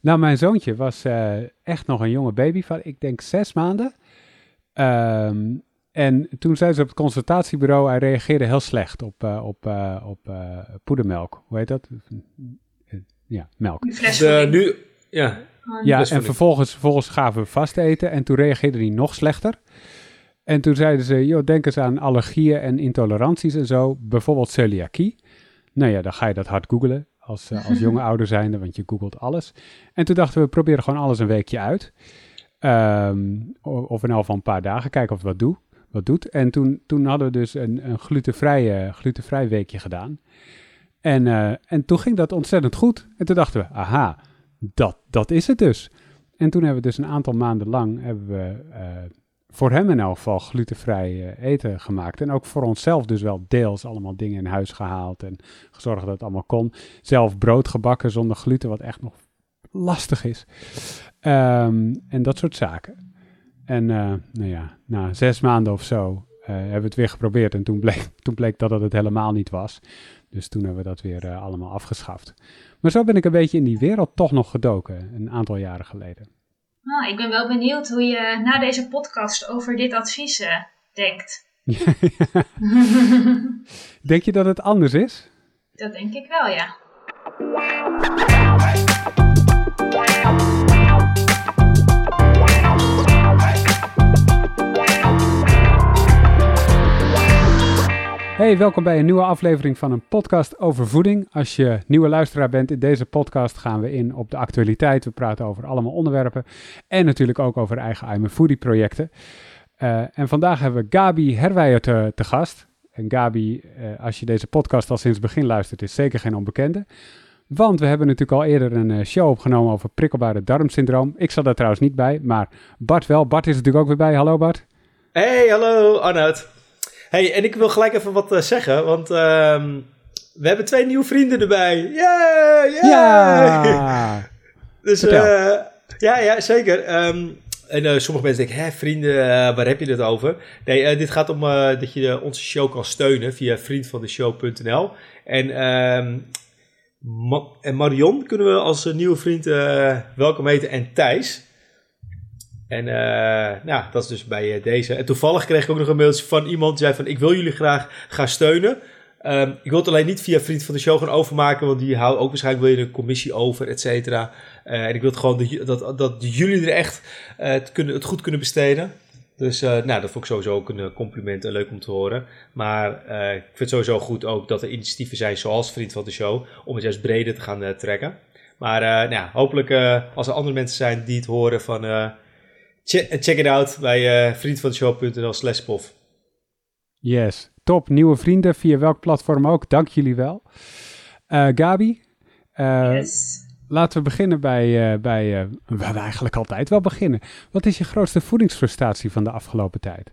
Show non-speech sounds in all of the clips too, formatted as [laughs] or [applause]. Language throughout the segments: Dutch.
Nou, mijn zoontje was eh, echt nog een jonge baby van, ik denk, zes maanden. Ehm, en toen zei ze op het consultatiebureau, hij reageerde heel slecht op, uh, op, uh, op uh, poedermelk. Hoe heet dat? Ja, melk. De, nu, ja. Ja, en vervolgens, vervolgens gaven we vast eten en toen reageerde hij nog slechter. En toen zeiden ze, joh, denk eens aan allergieën en intoleranties en zo, bijvoorbeeld celiakie. Nou ja, dan ga je dat hard googlen als, als jonge [laughs] ouder zijnde, want je googelt alles. En toen dachten we, proberen gewoon alles een weekje uit. Um, of in elk geval een paar dagen, kijken of het wat, doe, wat doet. En toen, toen hadden we dus een, een glutenvrije, glutenvrij weekje gedaan. En, uh, en toen ging dat ontzettend goed. En toen dachten we, aha, dat, dat is het dus. En toen hebben we dus een aantal maanden lang hebben we uh, voor hem in elk geval glutenvrij uh, eten gemaakt. En ook voor onszelf dus wel deels allemaal dingen in huis gehaald en gezorgd dat het allemaal kon. Zelf brood gebakken zonder gluten, wat echt nog lastig is. Um, en dat soort zaken. En uh, nou ja, na zes maanden of zo hebben we het weer geprobeerd. En toen bleek, [laughs] toen bleek dat het het helemaal niet was. Dus toen hebben we dat weer allemaal afgeschaft. Maar zo ben ik een beetje in die wereld toch nog gedoken, een aantal jaren geleden. Oh, ik ben wel benieuwd hoe je na deze podcast over dit advies uh, denkt. [laughs] denk je dat het anders is? Dat denk ik wel, ja. Hey, welkom bij een nieuwe aflevering van een podcast over voeding. Als je nieuwe luisteraar bent, in deze podcast gaan we in op de actualiteit. We praten over allemaal onderwerpen en natuurlijk ook over eigen I'm a Foodie projecten. Uh, en vandaag hebben we Gabi Herwijer te, gast. En Gabi, uh, als je deze podcast al sinds begin luistert, is zeker geen onbekende. Want we hebben natuurlijk al eerder een uh, show opgenomen over prikkelbare darmsyndroom. Ik zat daar trouwens niet bij, maar Bart wel. Bart is natuurlijk ook weer bij. Hallo Bart. Hey, hallo Arnoud. Hey, en ik wil gelijk even wat uh, zeggen, want uh, we hebben twee nieuwe vrienden erbij. Yeah. Ja! [laughs] dus uh, ja, ja, zeker. Um, en uh, sommige mensen denken, hè, vrienden, waar heb je het over? Nee, dit gaat om dat je onze show kan steunen via vriendvandeshow.nl. En, um, Ma en Marion kunnen we als nieuwe vriend welkom heten en Thijs. En uh, nou, dat is dus bij uh, deze. En toevallig kreeg ik ook nog een mailtje van iemand die zei van... ik wil jullie graag gaan steunen. Um, ik wil het alleen niet via Vriend van de Show gaan overmaken... want die houden ook waarschijnlijk wil je een commissie over, et cetera. Uh, en ik wil het gewoon dat, dat jullie er echt het, kunnen, het goed kunnen besteden. Dus nou, dat vond ik sowieso ook een compliment en leuk om te horen. Maar ik vind het sowieso goed ook dat er initiatieven zijn zoals Vriend van de Show... om het juist breder te gaan trekken. Maar nou hopelijk als er andere mensen zijn die het horen van check, check it out bij uh, slash pof. Yes, top. Nieuwe vrienden via welk platform ook. Dank jullie wel. Uh, Gabi, uh, yes. laten we beginnen bij, uh, bij waar we eigenlijk altijd wel beginnen. Wat is je grootste voedingsfrustratie van de afgelopen tijd?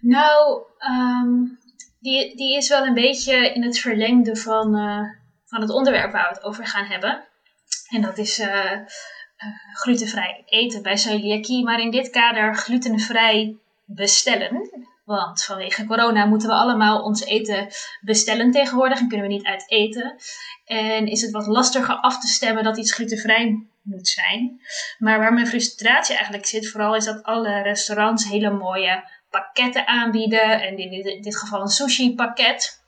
Nou, um, die, die is wel een beetje in het verlengde van, van het onderwerp waar we het over gaan hebben. En dat is uh, glutenvrij eten bij celiakie, maar in dit kader glutenvrij bestellen. Want vanwege corona moeten we allemaal ons eten bestellen tegenwoordig en kunnen we niet uit eten. En is het wat lastiger af te stemmen dat iets glutenvrij moet zijn. Maar waar mijn frustratie eigenlijk zit, vooral is dat alle restaurants hele mooie pakketten aanbieden. En in dit geval een sushi pakket.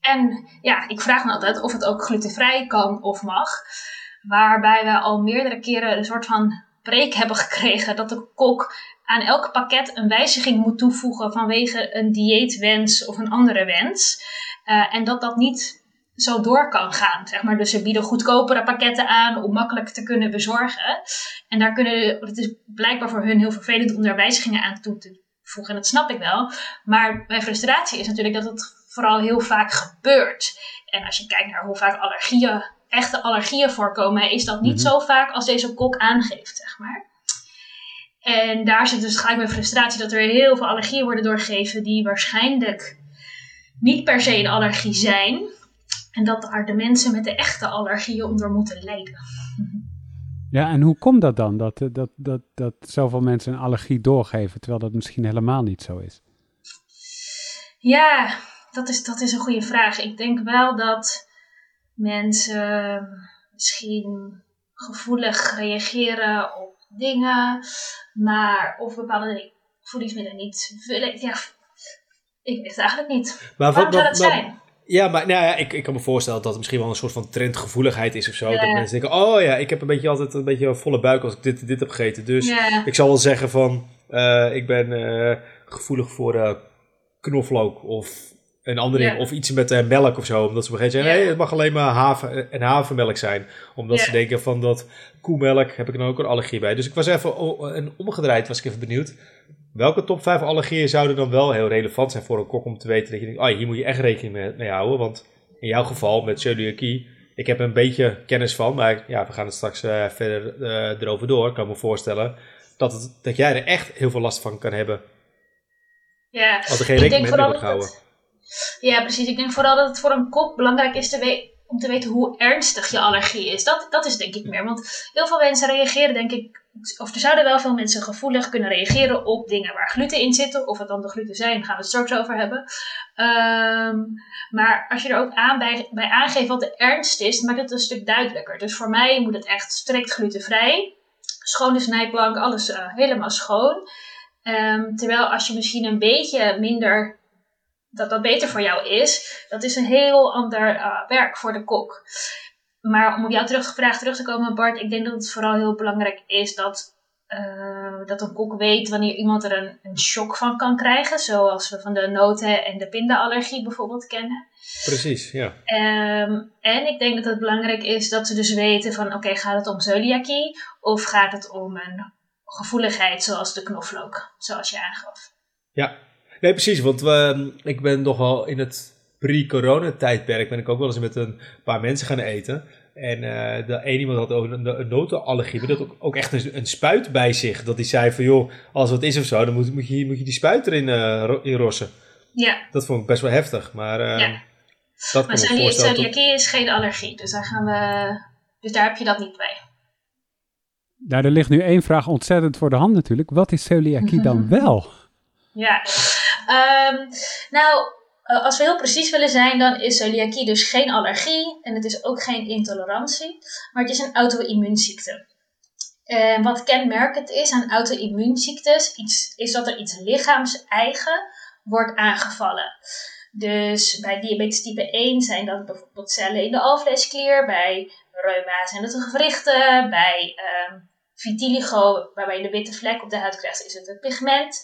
En ja, ik vraag me altijd of het ook glutenvrij kan of mag. Waarbij we al meerdere keren een soort van preek hebben gekregen dat de kok aan elk pakket een wijziging moet toevoegen vanwege een dieetwens of een andere wens. Uh, en dat dat niet zo door kan gaan. Zeg maar. Dus ze bieden goedkopere pakketten aan om makkelijk te kunnen bezorgen. En daar kunnen, het is blijkbaar voor hun heel vervelend om daar wijzigingen aan toe te voegen. En dat snap ik wel. Maar mijn frustratie is natuurlijk dat het vooral heel vaak gebeurt. En als je kijkt naar hoe vaak allergieën echte allergieën voorkomen, is dat niet mhm. zo vaak als deze kok aangeeft, zeg maar. En daar zit dus gelijk mijn frustratie dat er heel veel allergieën worden doorgegeven die waarschijnlijk niet per se een allergie zijn. En dat daar de mensen met de echte allergieën onder moeten lijden. Ja, en hoe komt dat dan? Dat, dat, dat, dat zoveel mensen een allergie doorgeven, terwijl dat misschien helemaal niet zo is? Ja, dat is, dat is een goede vraag. Ik denk wel dat mensen misschien gevoelig reageren op dingen, maar of bepaalde voedingsmiddelen niet willen. Ja, ik weet het eigenlijk niet. Maar Waarom zou dat zijn? Ja, maar nou ja, ik, ik kan me voorstellen dat het misschien wel een soort van trendgevoeligheid is of zo. Dat mensen denken, oh ja, ik heb een beetje altijd een beetje een volle buik als ik dit, dit heb gegeten. Dus ik zal wel zeggen van, uh, ik ben uh, gevoelig voor uh, knoflook of een andere of iets met melk of zo. Omdat ze begrijpen zeggen, nee, het mag alleen maar haven en havermelk zijn. Omdat ze denken van dat koemelk heb ik dan ook een allergie bij. Dus ik was even, en omgedraaid was ik even benieuwd. Welke top 5 allergieën zouden dan wel heel relevant zijn voor een kok om te weten dat je denkt, oh, hier moet je echt rekening mee, houden. Want in jouw geval met celiakie, ik heb een beetje kennis van, maar ja, we gaan het straks uh, verder uh, erover door. Ik kan me voorstellen dat, het, dat jij er echt heel veel last van kan hebben. Ja, als er geen rekening mee wordt gehouden. Ja, precies. Ik denk vooral dat het voor een kok belangrijk is te om te weten hoe ernstig je allergie is. Dat, dat is denk ik meer. Want heel veel mensen reageren, denk ik, of er zouden wel veel mensen gevoelig kunnen reageren op dingen waar gluten in zitten. Of het dan de gluten zijn, gaan we het straks over hebben. Ehm, maar als je er ook aan bij, bij aangeeft wat de ernst is, maakt het een stuk duidelijker. Dus voor mij moet het echt strikt glutenvrij. Schone snijplank, alles uh, helemaal schoon. Um, terwijl als je misschien een beetje minder dat dat beter voor jou is, dat is een heel ander uh, werk voor de kok. Maar om op jouw terug, vraag terug te komen, Bart, ik denk dat het vooral heel belangrijk is dat, uh, dat een kok weet wanneer iemand er een, een shock van kan krijgen. Zoals we van de noten- en de pindaallergie bijvoorbeeld kennen. Precies, ja. Um, en ik denk dat het belangrijk is dat ze dus weten van, oké, gaat het om celiakie of gaat het om een gevoeligheid zoals de knoflook, zoals je aangaf. Ja, Nee, precies, want we, ik ben nog wel in het pre-corona-tijdperk ben ik ook wel eens met een paar mensen gaan eten. En uh, de een iemand had ook een, een notenallergie, maar dat ook, ook echt een, een, spuit bij zich. Dat hij zei van, joh, als wat is of zo, dan moet, moet, je, moet je die spuit erin uh, in rossen. Ja. Dat vond ik best wel heftig, maar uh, ja. dat maar celiakie is geen allergie, dus daar, gaan we, dus daar heb je dat niet bij. Nou, er ligt nu één vraag ontzettend voor de hand natuurlijk. Wat is celiakie dan [laughs] wel? Ja, Um, nou, eh, als we heel precies willen zijn, dan is celiakie dus geen allergie en het is ook geen intolerantie, maar het is een auto-immuunziekte. En wat kenmerkend is aan auto-immuunziektes, is dat er iets lichaams-eigen wordt aangevallen. Dus bij diabetes type 1 zijn dat bijvoorbeeld cellen in de alvleesklier, bij reuma zijn het de gewrichten, bij um, vitiligo, waarbij je de witte vlek op de huid krijgt, is het het pigment.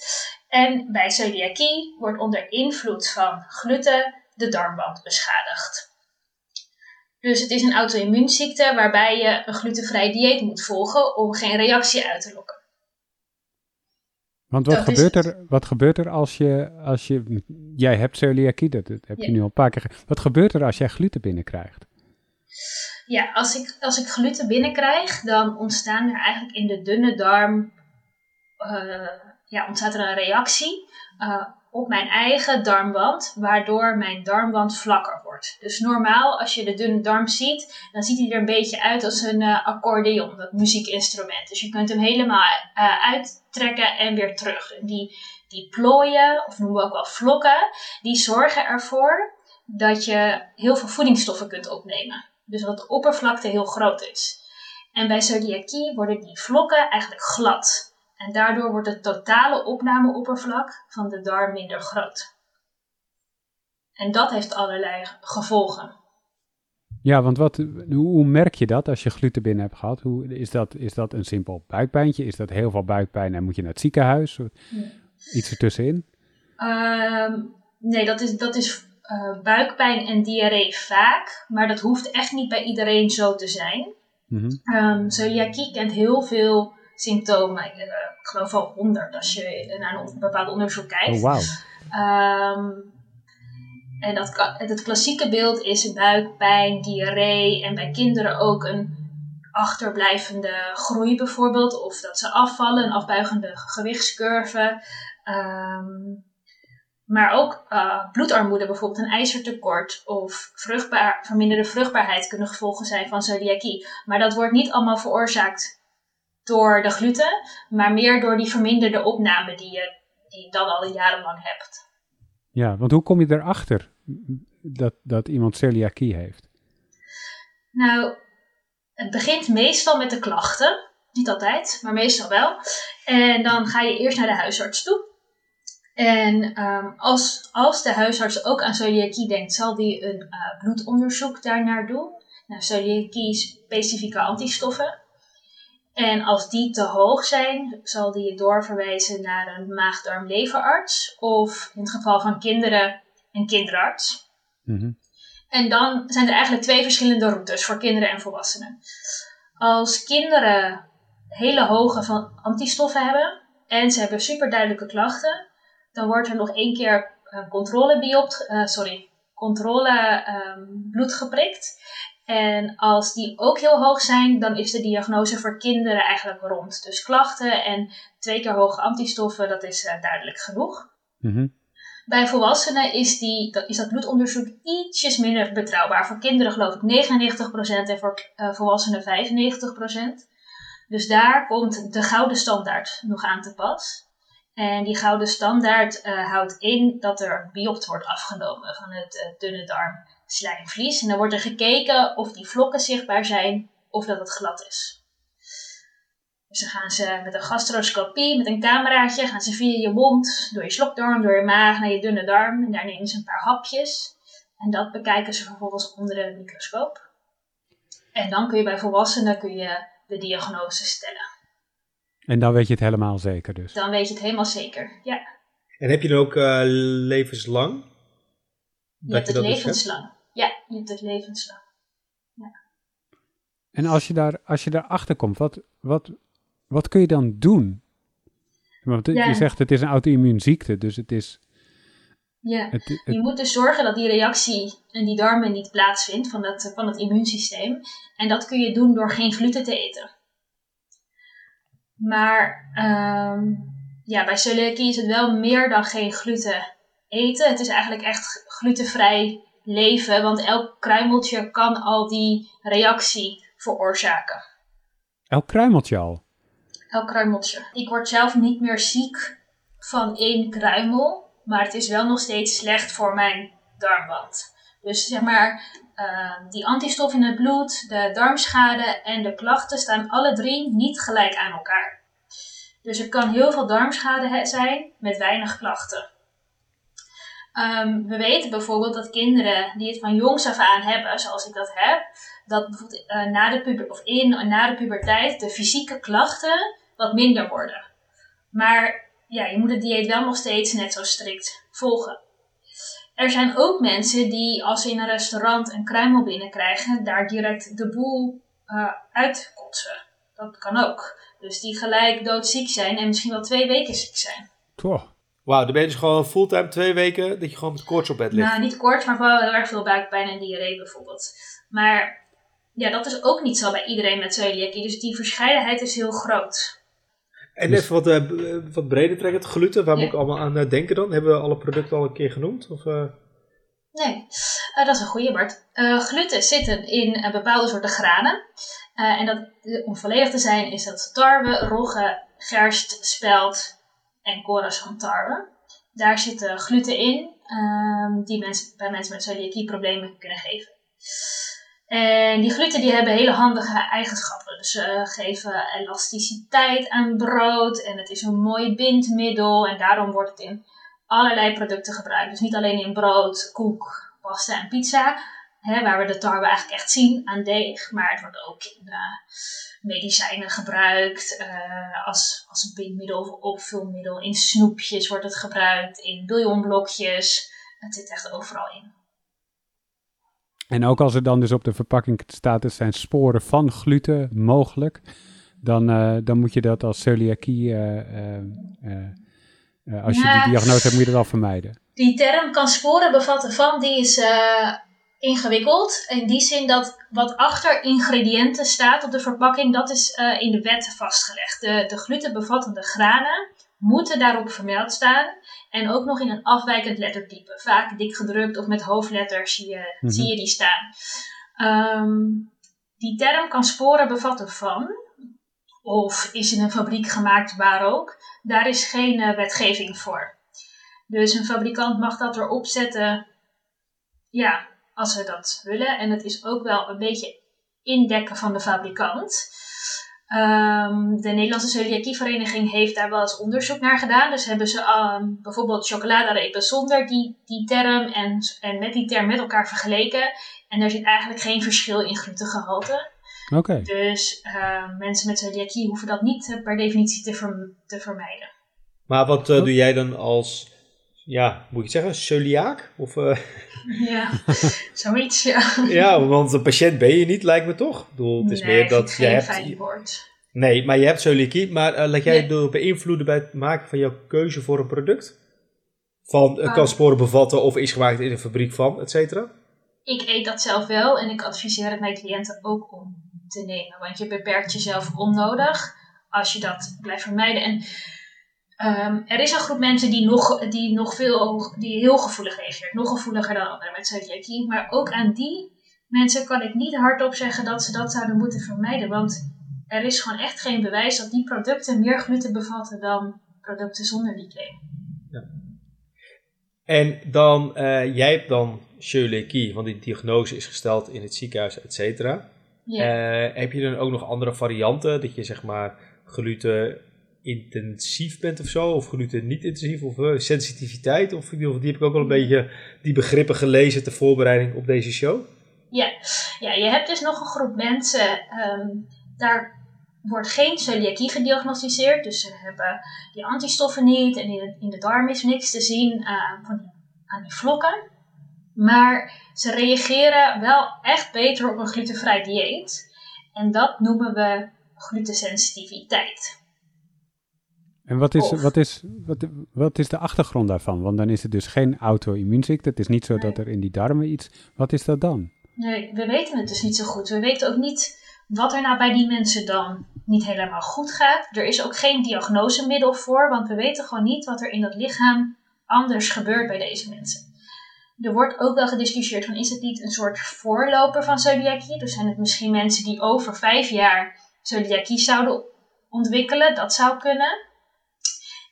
En bij celiakie wordt onder invloed van gluten de darmwand beschadigd. Dus het is een auto-immuunziekte waarbij je een glutenvrij dieet moet volgen om geen reactie uit te lokken. Want wat, gebeurt er, wat gebeurt er als je, als je, jij hebt celiakie, dat, heb je nu al een paar keer, wat gebeurt er als jij gluten binnenkrijgt? Ja, als ik, als ik gluten binnenkrijg, dan ontstaan er eigenlijk in de dunne darm uh, ja, ontstaat er een reactie uh, op mijn eigen darmwand, waardoor mijn darmwand vlakker wordt. Dus normaal, als je de dunne darm ziet, dan ziet hij er een beetje uit als een uh, accordeon, dat muziekinstrument. Dus je kunt hem helemaal uittrekken en weer terug. Die, die plooien, of noemen we ook wel vlokken, die zorgen ervoor dat je heel veel voedingsstoffen kunt opnemen. Dus dat de oppervlakte heel groot is. En bij celiakie worden die vlokken eigenlijk glad. En daardoor wordt het totale opnameoppervlak van de darm minder groot. En dat heeft allerlei gevolgen. Ja, want wat, hoe, merk je dat als je gluten binnen hebt gehad? Hoe, is, dat, is dat een simpel buikpijntje? Is dat heel veel buikpijn en moet je naar het ziekenhuis? Iets ertussenin? Um, nee, dat is, dat is uh, buikpijn en diarree vaak. Maar dat hoeft echt niet bij iedereen zo te zijn. Mm -hmm. celiakie kent heel veel symptomen. Uh, ik geloof wel honderd als je naar een bepaald onderzoek kijkt. Oh, wow. Um, en dat, het klassieke beeld is buikpijn, diarree en bij kinderen ook een achterblijvende groei bijvoorbeeld. Of dat ze afvallen, een afbuigende gewichtscurve. Um, maar ook uh, bloedarmoede, bijvoorbeeld een ijzertekort of vruchtbaar, verminderde vruchtbaarheid kunnen gevolgen zijn van celiakie. Maar dat wordt niet allemaal veroorzaakt door de gluten, maar meer door die verminderde opname die je die dan al jarenlang hebt. Ja, want hoe kom je erachter dat, dat iemand celiakie heeft? Nou, het begint meestal met de klachten. Niet altijd, maar meestal wel. En dan ga je eerst naar de huisarts toe. En ehm, als, als de huisarts ook aan celiakie denkt, zal die een uh, bloedonderzoek daarnaar doen. Nou, celiakie-specifieke antistoffen. En als die te hoog zijn, zal die je doorverwijzen naar een maagdarm-leverarts. Of in het geval van kinderen, een kinderarts. Mhm. En dan zijn er eigenlijk twee verschillende routes voor kinderen en volwassenen. Als kinderen hele hoge van antistoffen hebben en ze hebben super duidelijke klachten, dan wordt er nog één keer een controle uh, sorry, controle um, bloed geprikt. En als die ook heel hoog zijn, dan is de diagnose voor kinderen eigenlijk rond. Dus klachten en twee keer hoge antistoffen, dat is uh, duidelijk genoeg. Mhm. Bij volwassenen is, die, dat, is dat bloedonderzoek ietsjes minder betrouwbaar. Voor kinderen geloof ik 99% en voor uh, volwassenen 95%. Dus daar komt de gouden standaard nog aan te pas. En die gouden standaard uh, houdt in dat er biopt wordt afgenomen van het uh, dunne darmslijmvlies. En dan wordt er gekeken of die vlokken zichtbaar zijn of dat het glad is. Dus dan gaan ze met een gastroscopie, met een cameraatje, gaan ze via je mond, door je slokdarm, door je maag naar je dunne darm. En daar nemen ze een paar hapjes. En dat bekijken ze vervolgens onder de microscoop. En dan kun je bij volwassenen kun je de diagnose stellen. En dan weet je het helemaal zeker dus. Dan weet je het helemaal zeker, ja. En heb je dan ook uh, levenslang? Je hebt het levenslang. Ja, je hebt het levenslang. Ja. En als je, daar, als je daarachter komt, wat, wat, wat kun je dan doen? Want Ja. je zegt het is een auto-immuunziekte, dus het is... Ja, Het, het- je moet dus zorgen dat die reactie in die darmen niet plaatsvindt van het, van het immuunsysteem. En dat kun je doen door geen gluten te eten. Maar ehm, ja, bij celiakie is het wel meer dan geen gluten eten. Het is eigenlijk echt glutenvrij leven, want elk kruimeltje kan al die reactie veroorzaken. elk kruimeltje al. Elk kruimeltje. Ik word zelf niet meer ziek van één kruimel, maar het is wel nog steeds slecht voor mijn darmwand. Dus zeg maar, eh, die antistof in het bloed, de darmschade en de klachten staan alle drie niet gelijk aan elkaar. Dus er kan heel veel darmschade zijn met weinig klachten. Ehm, we weten bijvoorbeeld dat kinderen die het van jongs af aan hebben, zoals ik dat heb, dat bijvoorbeeld eh, na, de puber, of in en na de puberteit de fysieke klachten wat minder worden. Maar ja, je moet het dieet wel nog steeds net zo strikt volgen. Er zijn ook mensen die als ze in een restaurant een kruimel binnenkrijgen, daar direct de boel eh, uitkotsen. Dat kan ook. Dus die gelijk doodziek zijn en misschien wel twee weken ziek zijn. Toch. Wauw, dan ben je dus gewoon fulltime twee weken dat je gewoon met koorts op bed ligt. Nou, niet kort, maar vooral heel erg veel buikpijn en diarree bijvoorbeeld. Maar ja, dat is ook niet zo bij iedereen met celiakie. Dus die verscheidenheid is heel groot. En Dus- even wat, eh, b- wat breder trekken, het gluten, waar moet ik allemaal aan eh, denken dan? Hebben we alle producten al een keer genoemd? Of, eh? Nee, eh, dat is een goede Bart. Eh, gluten zitten in eh, bepaalde soorten granen. Eh, en dat, eh, om volledig te zijn is dat tarwe, rogge, gerst, spelt en korens van tarwe. Daar zitten gluten in ehm, die mensen, bij mensen met celiakie problemen kunnen geven. En die gluten die hebben hele handige eigenschappen. Dus ze geven elasticiteit aan brood en het is een mooi bindmiddel en daarom wordt het in allerlei producten gebruikt. Dus niet alleen in brood, koek, pasta en pizza, hè, waar we de tarwe eigenlijk echt zien aan deeg, maar het wordt ook in eh, medicijnen gebruikt, eh, als, als bindmiddel of opvulmiddel. In snoepjes wordt het gebruikt, in bouillonblokjes. Het zit echt overal in. En ook als er dan dus op de verpakking staat, er zijn sporen van gluten mogelijk, dan, eh, dan moet je dat als celiakie, eh, eh, als je die diagnose hebt, moet je dat al vermijden. Die term kan sporen bevatten van, die is ingewikkeld. In die zin dat wat achter ingrediënten staat op de verpakking, dat is in de wet vastgelegd. De, de glutenbevattende granen moeten daarop vermeld staan. En ook nog in een afwijkend lettertype. Vaak dik gedrukt of met hoofdletters zie je, Mhm. zie je die staan. Ehm, die term kan sporen bevatten van, of is in een fabriek gemaakt waar ook. Daar is geen eh, wetgeving voor. Dus een fabrikant mag dat erop zetten, ja, als ze dat willen. En het is ook wel een beetje indekken van de fabrikant. Ehm, de Nederlandse Celiakievereniging heeft daar wel eens onderzoek naar gedaan. Dus hebben ze um, bijvoorbeeld chocoladerepen zonder die, die term en, en met die term met elkaar vergeleken. En er zit eigenlijk geen verschil in glutengehalte. Oké. Dus uh, mensen met celiakie hoeven dat niet uh, per definitie te, ver, te vermijden. Maar wat uh, doe jij dan als, ja, moet ik zeggen, celiaak? Of, [laughs] ja, zoiets, ja. [laughs] ja, want een patiënt ben je niet, lijkt me toch? Ik bedoel, het is nee, meer dat jij hebt... woord. Nee, maar je hebt celiakie, maar laat jij nee. door beïnvloeden bij het maken van jouw keuze voor een product? Van, Ah. kan sporen bevatten of is gemaakt in een fabriek van, et cetera? Ik eet dat zelf wel en ik adviseer het mijn cliënten ook om te nemen. Want je beperkt jezelf onnodig als je dat blijft vermijden. En um, er is een groep mensen die nog, die nog veel, die heel gevoelig reageert. Nog gevoeliger dan anderen met celiakie. Maar ook aan die mensen kan ik niet hardop zeggen dat ze dat zouden moeten vermijden. Want er is gewoon echt geen bewijs dat die producten meer gluten bevatten dan producten zonder die claim. Ja. En dan, uh, jij hebt dan celiakie, want die diagnose is gesteld in het ziekenhuis, et cetera. Ja. Uh, heb je dan ook nog andere varianten, dat je zeg maar gluten intensief bent of zo, of gluten niet intensief, of uh, sensitiviteit, of die heb ik ook wel een beetje die begrippen gelezen ter voorbereiding op deze show? Ja, ja je hebt dus nog een groep mensen, um, daar wordt geen celiakie gediagnosticeerd, dus ze hebben die antistoffen niet en in de, in de darm is niks te zien uh, van die, aan die vlokken. Maar ze reageren wel echt beter op een glutenvrij dieet. En dat noemen we glutensensitiviteit. En wat is, Of- wat, is, wat, wat is de achtergrond daarvan? Want dan is het dus geen auto-immuunziekte. Het is niet zo Nee. dat er in die darmen iets... Wat is dat dan? Nee, we weten het dus niet zo goed. We weten ook niet wat er nou bij die mensen dan niet helemaal goed gaat. Er is ook geen diagnosemiddel voor, want we weten gewoon niet wat er in dat lichaam anders gebeurt bij deze mensen. Er wordt ook wel gediscussieerd van is het niet een soort voorloper van celiakie? Dus zijn het misschien mensen die over vijf jaar celiakie zouden ontwikkelen? Dat zou kunnen.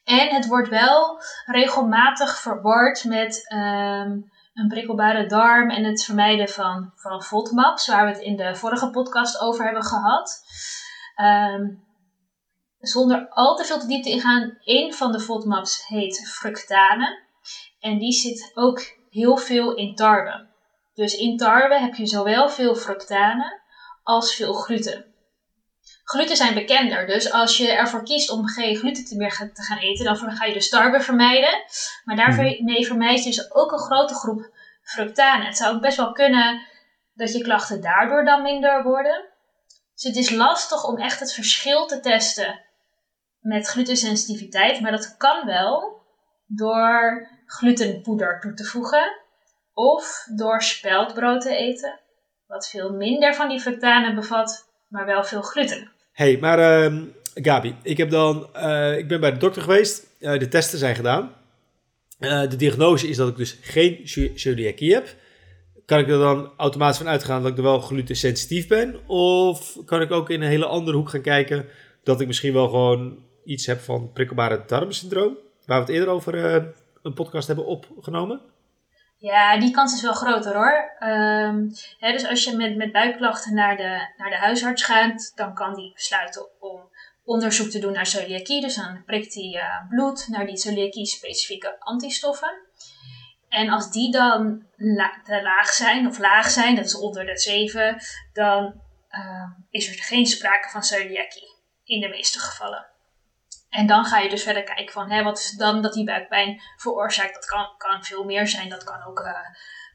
En het wordt wel regelmatig verward met ehm, een prikkelbare darm en het vermijden van, van FODMAPs, waar we het in de vorige podcast over hebben gehad. Ehm, zonder al te veel te diepte ingaan, één van de FODMAPs heet fructane. En die zit ook heel veel in tarwe. Dus in tarwe heb je zowel veel fructane als veel gluten. Gluten zijn bekender, dus als je ervoor kiest om geen gluten te meer te gaan eten, dan ga je dus tarwe vermijden. Maar daarmee vermijd je dus ook een grote groep fructane. Het zou ook best wel kunnen dat je klachten daardoor dan minder worden. Dus het is lastig om echt het verschil te testen met glutensensitiviteit, maar dat kan wel door glutenpoeder toe te voegen of door speldbrood te eten, wat veel minder van die fructane bevat, maar wel veel gluten. Hey, maar uh, Gabi, ik, heb dan, uh, ik ben bij de dokter geweest. Uh, de testen zijn gedaan. Uh, de diagnose is dat ik dus geen celiakie heb. Kan ik er dan automatisch van uitgaan dat ik er wel glutensensitief ben? Of kan ik ook in een hele andere hoek gaan kijken dat ik misschien wel gewoon iets heb van prikkelbare darmsyndroom? Waar we het eerder over een podcast hebben opgenomen. Ja, die kans is wel groter hoor. Um, hè, dus als je met, met buikklachten naar de, naar de huisarts gaat, dan kan die besluiten om onderzoek te doen naar celiakie. Dus dan prikt hij uh, bloed naar die celiakie-specifieke antistoffen. En als die dan la te laag zijn, of laag zijn, dat is onder de 7, dan uh, is er geen sprake van celiakie. In de meeste gevallen. En dan ga je dus verder kijken van hè, wat is dan dat die buikpijn veroorzaakt. Dat kan, kan veel meer zijn. Dat kan ook uh,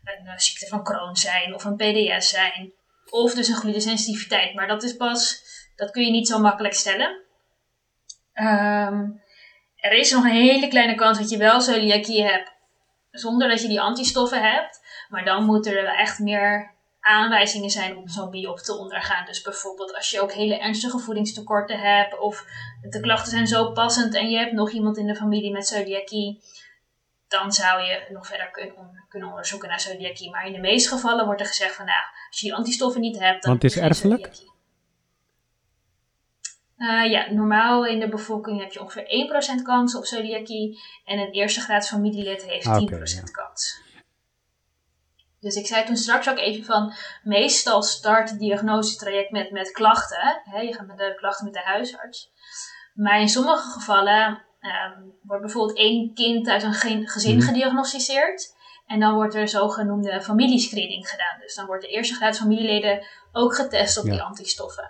een uh, ziekte van Crohn zijn of een PDS zijn. Of dus een glutensensitiviteit. Maar dat is pas, dat kun je niet zo makkelijk stellen. Um, er is nog een hele kleine kans dat je wel celiakie hebt zonder dat je die antistoffen hebt. Maar dan moeten er echt meer aanwijzingen zijn om zo'n biop te ondergaan. Dus bijvoorbeeld als je ook hele ernstige voedingstekorten hebt of de klachten zijn zo passend en je hebt nog iemand in de familie met celiakie, dan zou je nog verder kun, kunnen onderzoeken naar celiakie. Maar in de meeste gevallen wordt er gezegd van nou, als je die antistoffen niet hebt, dan Want het is erfelijk? Uh, ja, normaal in de bevolking heb je ongeveer 1% kans op celiakie en een eerste graads familielid heeft 10% Ah, okay, ja. kans. Dus ik zei toen straks ook even van, meestal start het diagnosetraject met, met klachten. Hè? Je gaat met de klachten met de huisarts. Maar in sommige gevallen ehm, wordt bijvoorbeeld één kind uit een gezin mhm. gediagnosticeerd. En dan wordt er zogenoemde familiescreening gedaan. Dus dan wordt de eerste graad familieleden ook getest op die antistoffen.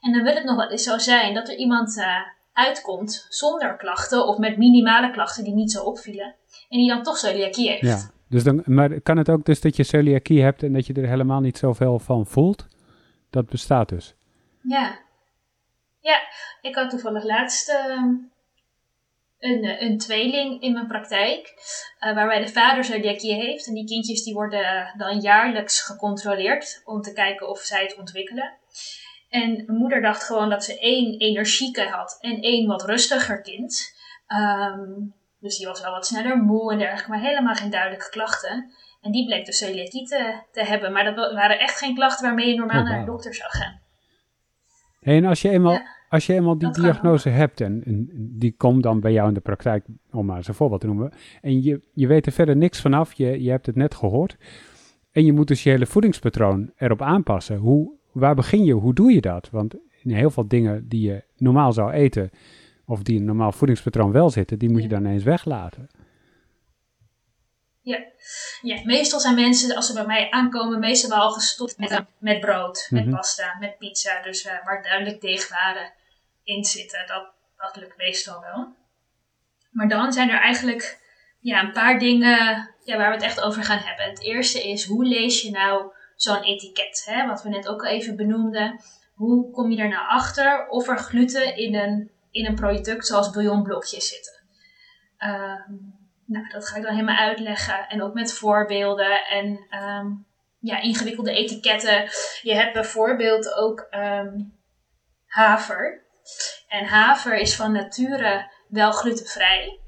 En dan wil het nog wel eens zo zijn dat er iemand uh, uitkomt zonder klachten of met minimale klachten die niet zo opvielen. En die dan toch celiakie heeft. Ja, dus dan, maar kan het ook dus dat je celiakie hebt en dat je er helemaal niet zoveel van voelt? Dat bestaat dus. Ja. Ja, ik had toevallig laatst ehm, een, eh, een tweeling in mijn praktijk, uh, waarbij de vader celiakie heeft. En die kindjes die worden dan jaarlijks gecontroleerd om te kijken of zij het ontwikkelen. En mijn moeder dacht gewoon dat ze één energieke had en één wat rustiger kind. Ehm, dus die was wel wat sneller moe en dergelijke, maar helemaal geen duidelijke klachten. En die bleek dus celiakie te, te hebben. Maar dat waren echt geen klachten waarmee je normaal oh, naar de dokter zou gaan. en als je eenmaal, als je eenmaal die diagnose hebt en, en, die komt dan bij jou in de praktijk, om maar eens een voorbeeld te noemen, en je, je weet er verder niks vanaf, je, je hebt het net gehoord, en je moet dus je hele voedingspatroon erop aanpassen. Hoe, waar begin je? Hoe doe je dat? Want in heel veel dingen die je normaal zou eten, of die in een normaal voedingspatroon wel zitten, die moet je dan eens weglaten. Ja. ja, meestal zijn mensen, als ze bij mij aankomen, meestal wel gestopt met, met brood, met mhm. pasta, met pizza. Dus uh, waar duidelijk deegwaren in zitten. Dat, dat lukt meestal wel. Maar dan zijn er eigenlijk ja, een paar dingen ja, waar we het echt over gaan hebben. Het eerste is, hoe lees je nou zo'n etiket? Hè? Wat we net ook al even benoemden. Hoe kom je er nou achter of er gluten in een, in een product zoals bouillonblokjes zitten? Ehm, nou, dat ga ik dan helemaal uitleggen. En ook met voorbeelden en ehm, ja, ingewikkelde etiketten. Je hebt bijvoorbeeld ook um, haver. En haver is van nature wel glutenvrij.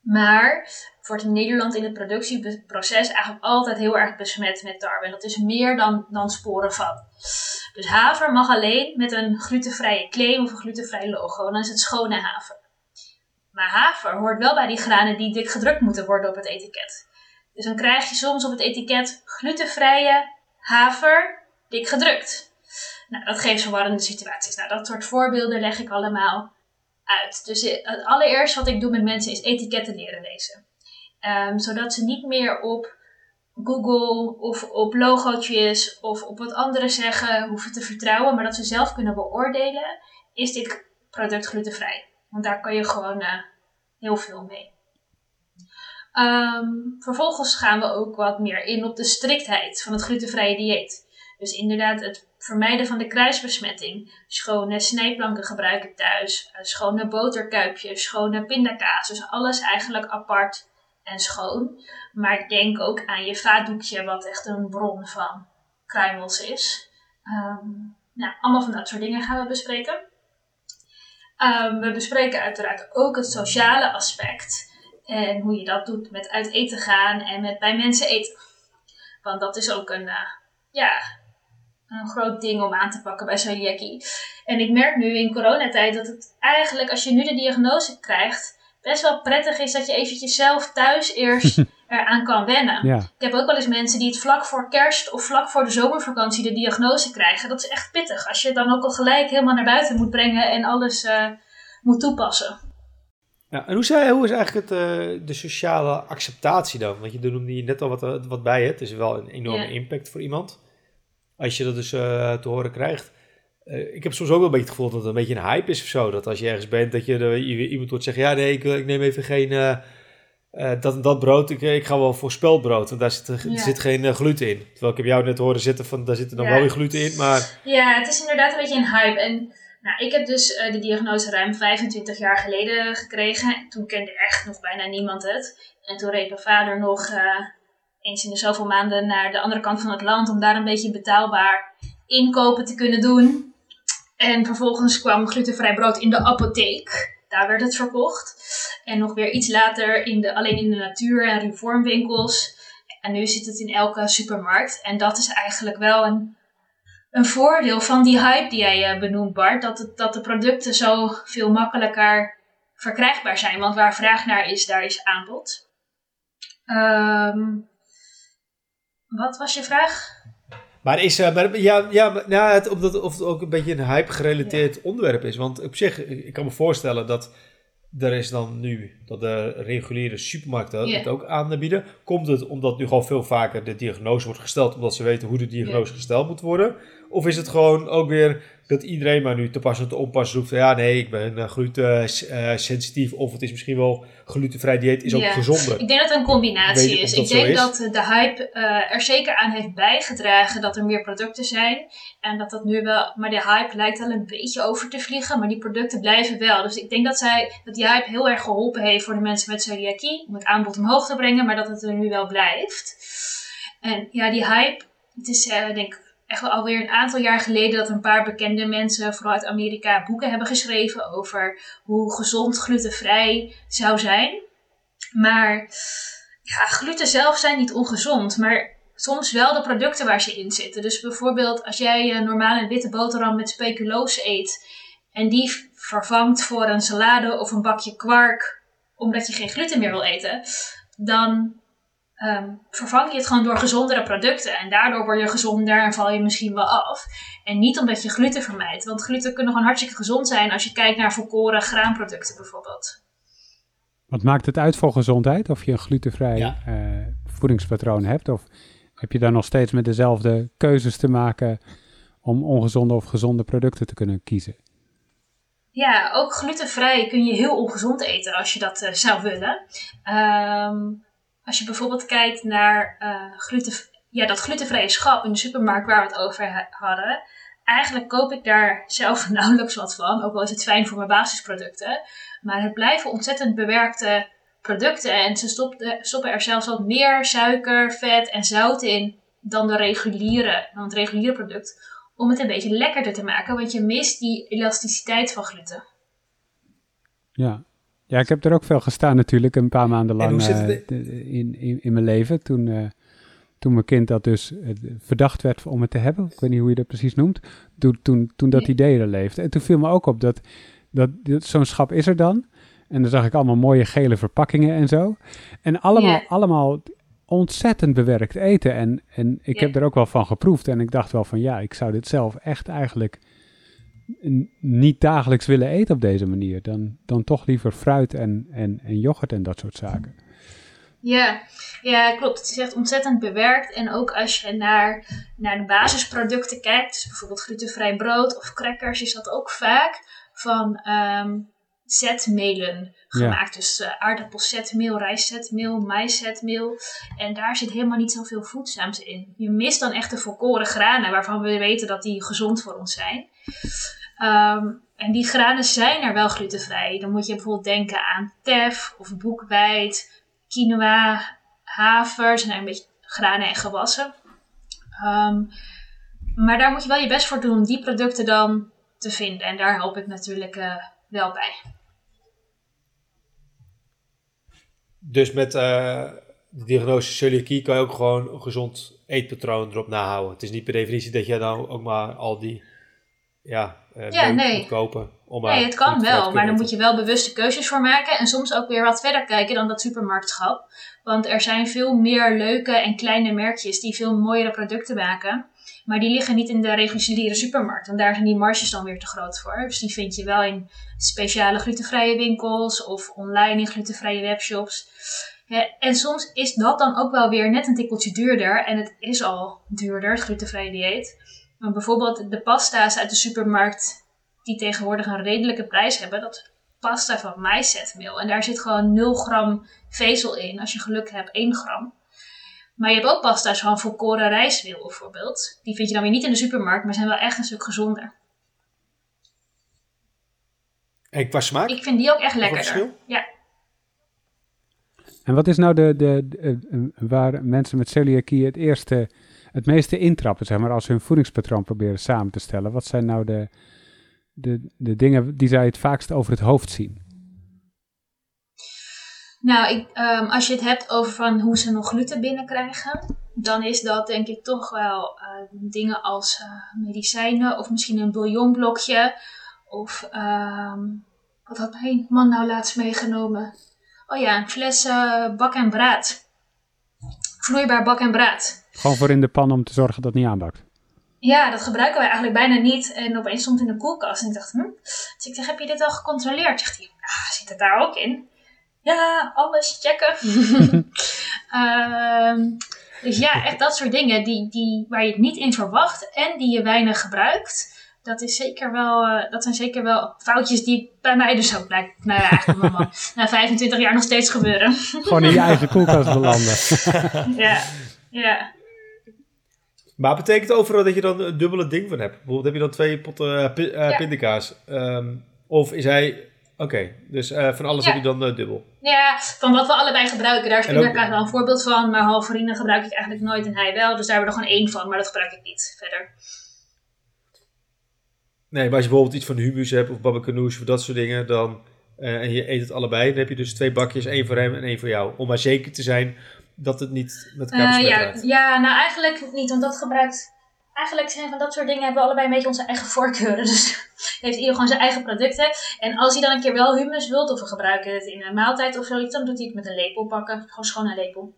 Maar wordt in Nederland in het productieproces eigenlijk altijd heel erg besmet met tarwe. En dat is meer dan, dan sporen van. Dus haver mag alleen met een glutenvrije claim of een glutenvrij logo. Dan is het schone haver. Maar haver hoort wel bij die granen die dik gedrukt moeten worden op het etiket. Dus dan krijg je soms op het etiket glutenvrije haver dik gedrukt. Nou, dat geeft verwarrende situaties. Nou, dat soort voorbeelden leg ik allemaal Dus het allereerst wat ik doe met mensen is etiketten leren lezen. Ehm, zodat ze niet meer op Google of op logootjes of op wat anderen zeggen hoeven te vertrouwen, maar dat ze zelf kunnen beoordelen: is dit product glutenvrij? Want daar kan je gewoon uh, heel veel mee. Ehm, vervolgens gaan we ook wat meer in op de striktheid van het glutenvrije dieet. Dus inderdaad, het vermijden van de kruisbesmetting. Schone snijplanken gebruiken thuis. Eh, schone boterkuipjes, schone pindakaas. Dus alles eigenlijk apart en schoon. Maar denk ook aan je vaatdoekje, wat echt een bron van kruimels is. Ehm, nou, allemaal van dat soort dingen gaan we bespreken. Ehm, we bespreken uiteraard ook het sociale aspect. En hoe je dat doet met uit eten gaan en met bij mensen eten. Want dat is ook een, uh, ja, een groot ding om aan te pakken bij celiakie. En ik merk nu in coronatijd dat het eigenlijk, als je nu de diagnose krijgt, best wel prettig is dat je eventjes zelf thuis eerst [laughs] eraan kan wennen. Ja. Ik heb ook wel eens mensen die het vlak voor kerst of vlak voor de zomervakantie de diagnose krijgen. Dat is echt pittig. Als je het dan ook al gelijk helemaal naar buiten moet brengen en alles uh, moet toepassen. Ja, en hoe, zei, hoe is eigenlijk het, uh, de sociale acceptatie dan? Want je noemde hier net al wat, eh, wat bij het. Het is wel een enorme impact voor iemand. Als je dat dus uh, te horen krijgt. Uh, ik heb soms ook wel een beetje het gevoel dat het een beetje een hype is of zo. Dat als je ergens bent, dat je iemand hoort zeggen... Ja, nee, ik, ik neem even geen... Uh, dat, dat brood, ik, ik ga wel voor speldbrood, want daar zit, ja. zit geen gluten in. Terwijl ik heb jou net horen zitten van, daar zit er dan ja. wel weer gluten in, maar... Ja, het is inderdaad een beetje een hype. En nou, ik heb dus de diagnose ruim 25 jaar geleden gekregen. Toen kende echt nog bijna niemand het. En toen reed mijn vader nog eens in de zoveel maanden naar de andere kant van het land om daar een beetje betaalbaar inkopen te kunnen doen. En vervolgens kwam glutenvrij brood in de apotheek. Daar werd het verkocht. En nog weer iets later in de, alleen in de natuur- en reformwinkels. En nu zit het in elke supermarkt. En dat is eigenlijk wel een, een voordeel van die hype die jij uh, benoemt, Bart. Dat, het, dat de producten zo veel makkelijker verkrijgbaar zijn. Want waar vraag naar is, daar is aanbod. Um, Wat was je vraag? Maar is, uh, maar, ja, ja, nou, het, omdat of het ook een beetje een hype-gerelateerd onderwerp is. Want op zich, ik kan me voorstellen dat er is dan nu dat de reguliere supermarkten het ook aanbieden. Komt het omdat nu gewoon veel vaker de diagnose wordt gesteld, omdat ze weten hoe de diagnose gesteld moet worden? Of is het gewoon ook weer dat iedereen maar nu te pas en te onpas roept van ja, nee, ik ben uh, gluten-sensitief of het is misschien wel glutenvrij dieet is ook gezonder. Ik denk dat het een combinatie is. Ik denk dat de hype uh, er zeker aan heeft bijgedragen dat er meer producten zijn en dat dat nu wel, maar de hype lijkt wel een beetje over te vliegen, maar die producten blijven wel. Dus ik denk dat, zij, dat die hype heel erg geholpen heeft voor de mensen met celiakie om het aanbod omhoog te brengen, maar dat het er nu wel blijft. En ja, die hype, het is uh, denk ik echt alweer een aantal jaar geleden dat een paar bekende mensen, vooral uit Amerika, boeken hebben geschreven over hoe gezond glutenvrij zou zijn. Maar ja, gluten zelf zijn niet ongezond, maar soms wel de producten waar ze in zitten. Dus bijvoorbeeld als jij een normale witte boterham met speculoos eet en die vervangt voor een salade of een bakje kwark omdat je geen gluten meer wil eten, dan um, vervang je het gewoon door gezondere producten. En daardoor word je gezonder en val je misschien wel af. En niet omdat je gluten vermijdt. Want gluten kunnen gewoon hartstikke gezond zijn als je kijkt naar volkoren graanproducten bijvoorbeeld. Wat maakt het uit voor gezondheid? Of je een glutenvrij uh, voedingspatroon hebt? Of heb je daar nog steeds met dezelfde keuzes te maken om ongezonde of gezonde producten te kunnen kiezen? Ja, ook glutenvrij kun je heel ongezond eten als je dat uh, zou willen. Um, als je bijvoorbeeld kijkt naar uh, gluten, ja, dat glutenvrije schap in de supermarkt waar we het over hadden. Eigenlijk koop ik daar zelf [laughs] nauwelijks wat van, ook al is het fijn voor mijn basisproducten. Maar het blijven ontzettend bewerkte producten en ze stoppen, er zelfs wat meer suiker, vet en zout in dan, de reguliere, dan het reguliere product. Om het een beetje lekkerder te maken, want je mist die elasticiteit van gluten. Ja, ja, ik heb er ook veel gestaan natuurlijk, een paar maanden lang uh, in, in, in mijn leven. Toen, uh, toen mijn kind dat dus uh, verdacht werd om het te hebben. Ik weet niet hoe je dat precies noemt. Toen, toen, toen dat idee er leefde. En toen viel me ook op dat, dat, zo'n schap is er dan. En dan zag ik allemaal mooie gele verpakkingen en zo. En allemaal, yeah. allemaal ontzettend bewerkt eten. En, en ik yeah. heb er ook wel van geproefd. En ik dacht wel van ja, ik zou dit zelf echt eigenlijk niet dagelijks willen eten op deze manier. Dan, dan toch liever fruit en, en, en yoghurt en dat soort zaken. Ja, ja, klopt. Het is echt ontzettend bewerkt. En ook als je naar, naar de basisproducten kijkt, dus bijvoorbeeld glutenvrij brood of crackers, is dat ook vaak van um, zetmelen gemaakt. Dus uh, aardappelzetmeel, rijstzetmeel, maïszetmeel. En daar zit helemaal niet zoveel voedzaams in. Je mist dan echt de volkoren granen, waarvan we weten dat die gezond voor ons zijn. Um, en die granen zijn er wel glutenvrij. Dan moet je bijvoorbeeld denken aan tef of boekweit, quinoa, haver. zijn een beetje granen en gewassen. Um, maar daar moet je wel je best voor doen om die producten dan te vinden. En daar help ik natuurlijk uh, wel bij. Dus met uh, de diagnose celiakie kan je ook gewoon een gezond eetpatroon erop nahouden. Het is niet per definitie dat je dan ook maar al die ja, uh, ja, nee. kopen. Om nee, het kan wel, maar dan moet je wel bewuste keuzes voor maken. En soms ook weer wat verder kijken dan dat supermarktschap. Want er zijn veel meer leuke en kleine merkjes die veel mooiere producten maken. Maar die liggen niet in de reguliere supermarkt. En daar zijn die marges dan weer te groot voor. Dus die vind je wel in speciale glutenvrije winkels of online in glutenvrije webshops. Ja, en soms is dat dan ook wel weer net een tikkeltje duurder. En het is al duurder, het glutenvrije dieet. Maar bijvoorbeeld de pasta's uit de supermarkt, die tegenwoordig een redelijke prijs hebben, dat pasta van maïszetmeel. En daar zit gewoon 0 gram vezel in, als je geluk hebt 1 gram. Maar je hebt ook pasta's van volkoren rijstmeel bijvoorbeeld. Die vind je dan weer niet in de supermarkt, maar zijn wel echt een stuk gezonder. En qua smaak? Ik vind die ook echt lekkerder. Ja. En wat is nou de, de, de, waar mensen met celiakie het eerste het meeste intrappen, zeg maar, als ze hun voedingspatroon proberen samen te stellen? Wat zijn nou de, de, de dingen die zij het vaakst over het hoofd zien? Nou, ik, um, als je het hebt over van hoe ze nog gluten binnenkrijgen, dan is dat denk ik toch wel uh, dingen als uh, medicijnen of misschien een bouillonblokje. Of um, wat had mijn man nou laatst meegenomen? Oh ja, een fles uh, bak en braad. Vloeibaar bak en braad. Gewoon voor in de pan om te zorgen dat het niet aanbakt. Ja, dat gebruiken wij eigenlijk bijna niet. En opeens stond het in de koelkast. En ik dacht, hm? Dus ik zeg, heb je dit al gecontroleerd? Zegt hij, ah, zit het daar ook in? Ja, alles checken. [laughs] Ehm, dus ja, echt dat soort dingen die, die, waar je het niet in verwacht en die je weinig gebruikt. Dat, is zeker wel, eh, dat zijn zeker wel foutjes die bij mij dus ook blijkt. Nou ja, eigenlijk [laughs] na 25 jaar nog steeds gebeuren. Gewoon in je eigen koelkast belanden. [laughs] ja, ja. Maar betekent overal dat je dan een dubbele ding van hebt? Bijvoorbeeld heb je dan twee potten uh, uh, Ja. pindakaas. Ehm, of is hij... Oké, dus eh, van alles Ja. heb je dan eh, dubbel. Ja, van wat we allebei gebruiken, daar is pindakaas wel een voorbeeld van. Maar halverine gebruik ik eigenlijk nooit en hij wel. Dus daar hebben we er gewoon één van, maar dat gebruik ik niet verder. Nee, maar als je bijvoorbeeld iets van humus hebt of babakanoes of dat soort dingen, dan, eh, en je eet het allebei, dan heb je dus twee bakjes, één voor hem en één voor jou. Om maar zeker te zijn dat het niet met elkaar Eh, besmet ja, ja, nou eigenlijk niet, want dat gebruikt. Eigenlijk zijn van dat soort dingen hebben we allebei een beetje onze eigen [laughs] voorkeuren. Dus heeft ieder gewoon zijn eigen producten. En als hij dan een keer wel humus wilt, of we gebruiken het in een maaltijd of zoiets, dan doet hij het met een lepel pakken. Gewoon schoon een lepel.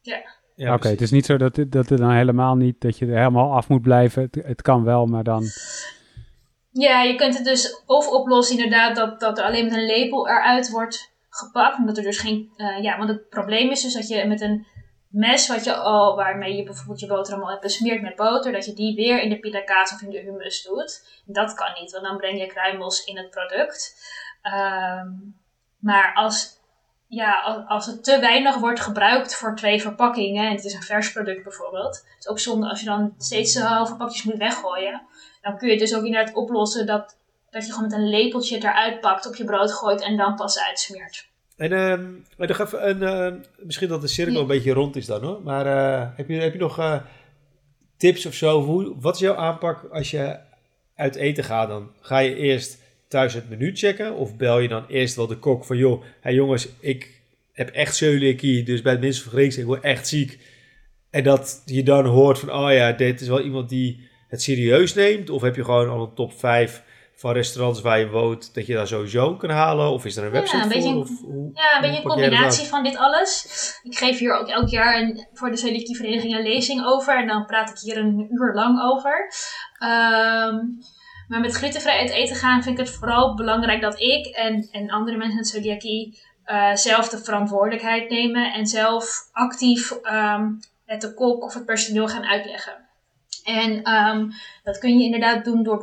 Ja, Oké, precies. het is niet zo dat, het- dat het dan helemaal niet, dat je er helemaal af moet blijven. Het, het kan wel, maar dan... Ja, je kunt het dus of oplossen inderdaad dat, dat er alleen met een lepel eruit wordt gepakt. Omdat er dus geen... eh, ja, want het probleem is dus dat je met een mes wat je al, waarmee je bijvoorbeeld je boterham al hebt besmeerd met boter, dat je die weer in de pindakaas of in de hummus doet. Dat kan niet, want dan breng je kruimels in het product. Ehm, maar als, ja, als, als het te weinig wordt gebruikt voor twee verpakkingen, en het is een vers product bijvoorbeeld, het is ook zonde als je dan steeds halve pakjes moet weggooien dan kun je het dus ook inderdaad oplossen dat, dat je gewoon met een lepeltje eruit pakt, op je brood gooit en dan pas uitsmeert. En ehm, maar nog even een, ehm, misschien dat de cirkel Ja. een beetje rond is dan hoor. Maar eh, heb, je, heb je nog eh, tips of zo? Hoe, wat is jouw aanpak als je uit eten gaat dan? Ga je eerst thuis het menu checken? Of bel je dan eerst wel de kok van joh, hey jongens, ik heb echt celiakie, dus bij het minste van Grieks, ik word echt ziek. En dat je dan hoort van, oh ja, dit is wel iemand die het serieus neemt. Of heb je gewoon al een top 5 van restaurants waar je woont, dat je daar sowieso kan halen? Of is er een Ja, website een beetje voor? Of, hoe, Ja, een beetje een combinatie van dit alles. Ik geef hier ook elk jaar een, voor de celiakievereniging een lezing over en dan praat ik hier een uur lang over. Ehm, maar met glutenvrij uit eten gaan vind ik het vooral belangrijk dat ik en, en andere mensen met celiakie eh, zelf de verantwoordelijkheid nemen en zelf actief ehm, het de kok of het personeel gaan uitleggen. En ehm, dat kun je inderdaad doen door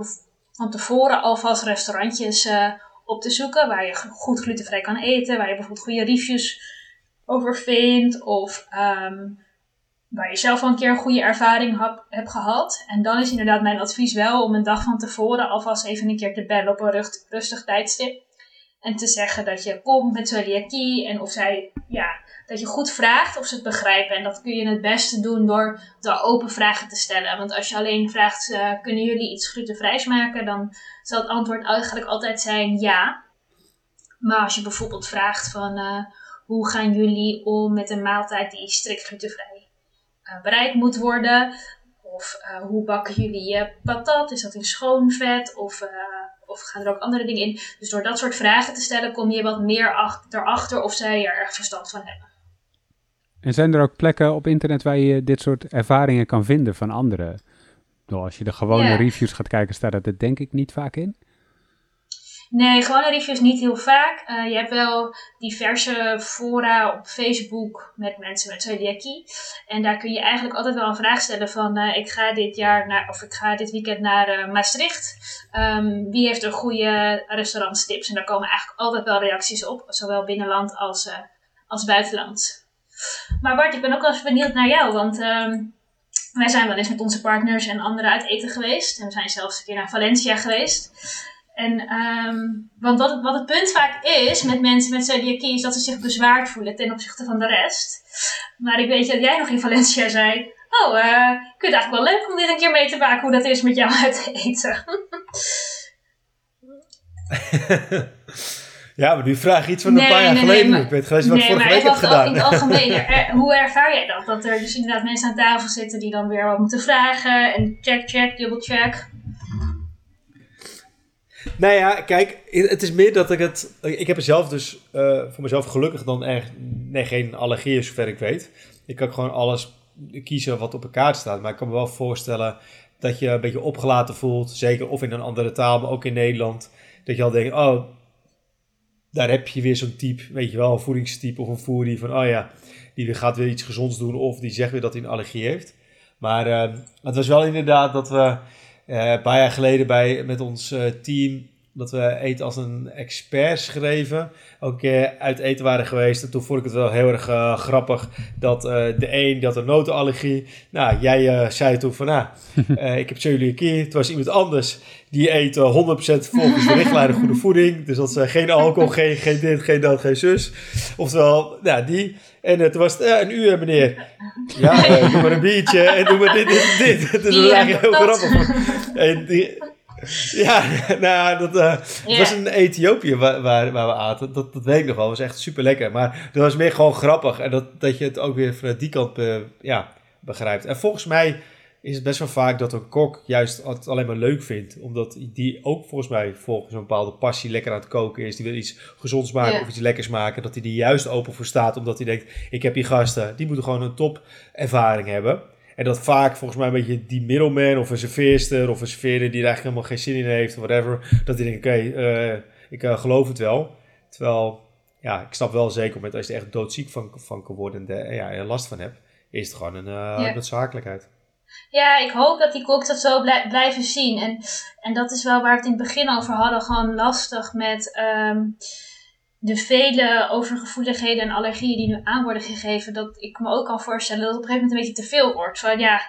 van tevoren alvast restaurantjes eh, op te zoeken waar je goed glutenvrij kan eten, waar je bijvoorbeeld goede reviews over vindt of ehm, waar je zelf al een keer een goede ervaring hebt gehad. En dan is inderdaad mijn advies wel om een dag van tevoren alvast even een keer te bellen op een rust- rustig tijdstip. En te zeggen dat je komt met celiakie en of zij, ja, dat je goed vraagt of ze het begrijpen. En dat kun je het beste doen door, door open vragen te stellen. Want als je alleen vraagt, eh, kunnen jullie iets glutenvrijs maken? Dan zal het antwoord eigenlijk altijd zijn ja. Maar als je bijvoorbeeld vraagt van, eh, hoe gaan jullie om met een maaltijd die strikt glutenvrij eh, bereid moet worden? Of hoe bakken jullie je patat? Is dat in schoon vet? Of, of gaan er ook andere dingen in? Dus door dat soort vragen te stellen kom je wat meer ach- erachter of zij er erg verstand van hebben. En zijn er ook plekken op internet waar je dit soort ervaringen kan vinden van anderen? Als je de gewone Ja. reviews gaat kijken, staat dat er denk ik niet vaak in. Nee, gewone reviews niet heel vaak. Eh, je hebt wel diverse fora op Facebook met mensen met celiakie. En daar kun je eigenlijk altijd wel een vraag stellen van... eh, ik ga dit jaar naar, of ik ga dit weekend naar eh, Maastricht. Ehm, wie heeft er goede restaurantstips? En daar komen eigenlijk altijd wel reacties op. Zowel binnenland als, als buitenland. Maar Bart, ik ben ook wel eens benieuwd naar jou. Want ehm, wij zijn wel eens met onze partners en anderen uit eten geweest. En we zijn zelfs een keer naar Valencia geweest. En, ehm, want wat het, wat het punt vaak is met mensen met celiakie is dat ze zich bezwaard voelen ten opzichte van de rest. Maar ik weet dat jij nog in Valencia zei, oh, eh, ik vind het eigenlijk wel leuk om dit een keer mee te maken hoe dat is met jou [laughs] uit eten. [laughs] Ja, maar nu vraag je iets van een paar jaar nee, geleden. maar- ik weet gelijk wat nee, vorige week heb gedaan. in het algemeen. [laughs] Er- hoe ervaar jij dat? Dat er dus inderdaad mensen aan tafel zitten die dan weer wat moeten vragen en check, check, dubbel check. Nou ja, kijk, het is meer dat ik het... Ik heb er zelf dus eh, voor mezelf gelukkig dan echt nee, geen allergieën, zover ik weet. Ik kan gewoon alles kiezen wat op een kaart staat. Maar ik kan me wel voorstellen dat je een beetje opgelaten voelt. Zeker of in een andere taal, maar ook in Nederland. Dat je al denkt, oh, daar heb je weer zo'n type, weet je wel, een voedingstype of een voer van, oh ja, die gaat weer iets gezonds doen of die zegt weer dat hij een allergie heeft. Maar uh, het was wel inderdaad dat we een paar jaar geleden bij, met ons uh, team dat we eten als een expert schreven. Ook een keer uit eten waren geweest. En toen vond ik het wel heel erg uh, grappig dat uh, de een dat een notenallergie. Nou, jij uh, zei toen van nou, [laughs] ik heb celiakie. Het was iemand anders die eet 100% volgens de richtlijnen goede [laughs] voeding. Dus dat is geen alcohol, [laughs] geen, geen dit, geen dat, geen zus. Oftewel, nou die. En toen was het een uur, meneer. Ja, doe maar een biertje en doe maar dit, dit, dit. Dus dat is eigenlijk heel grappig. En die, [laughs] ja, nou, dat uh, was in Ethiopië waar, waar, waar, we aten. Dat, dat weet ik nog wel. Dat was echt super lekker. Maar dat was meer gewoon grappig. En dat, dat je het ook weer vanuit die kant uh, ja, begrijpt. En volgens mij is het best wel vaak dat een kok juist het alleen maar leuk vindt. Omdat die ook volgens mij volgens een bepaalde passie lekker aan het koken is. Die wil iets gezonds maken of iets lekkers maken. Dat hij er juist open voor staat. Omdat hij denkt, ik heb die gasten. Die moeten gewoon een top ervaring hebben. En dat vaak volgens mij een beetje die middleman of een serveerster of een serveerder die er eigenlijk helemaal geen zin in heeft of whatever. Dat die denkt, oké, okay, uh, ik uh, geloof het wel. Terwijl, ja, ik snap wel zeker, met als je er echt doodziek van, van kan worden en de, ja, er last van hebt, is het gewoon een uh, ja. noodzakelijkheid. Ja, ik hoop dat die koks dat zo blij, blijven zien. En, en dat is wel waar we het in het begin over hadden. Gewoon lastig met um, de vele overgevoeligheden en allergieën die nu aan worden gegeven, dat ik me ook kan voorstellen dat het op een gegeven moment een beetje te veel wordt. Van ja,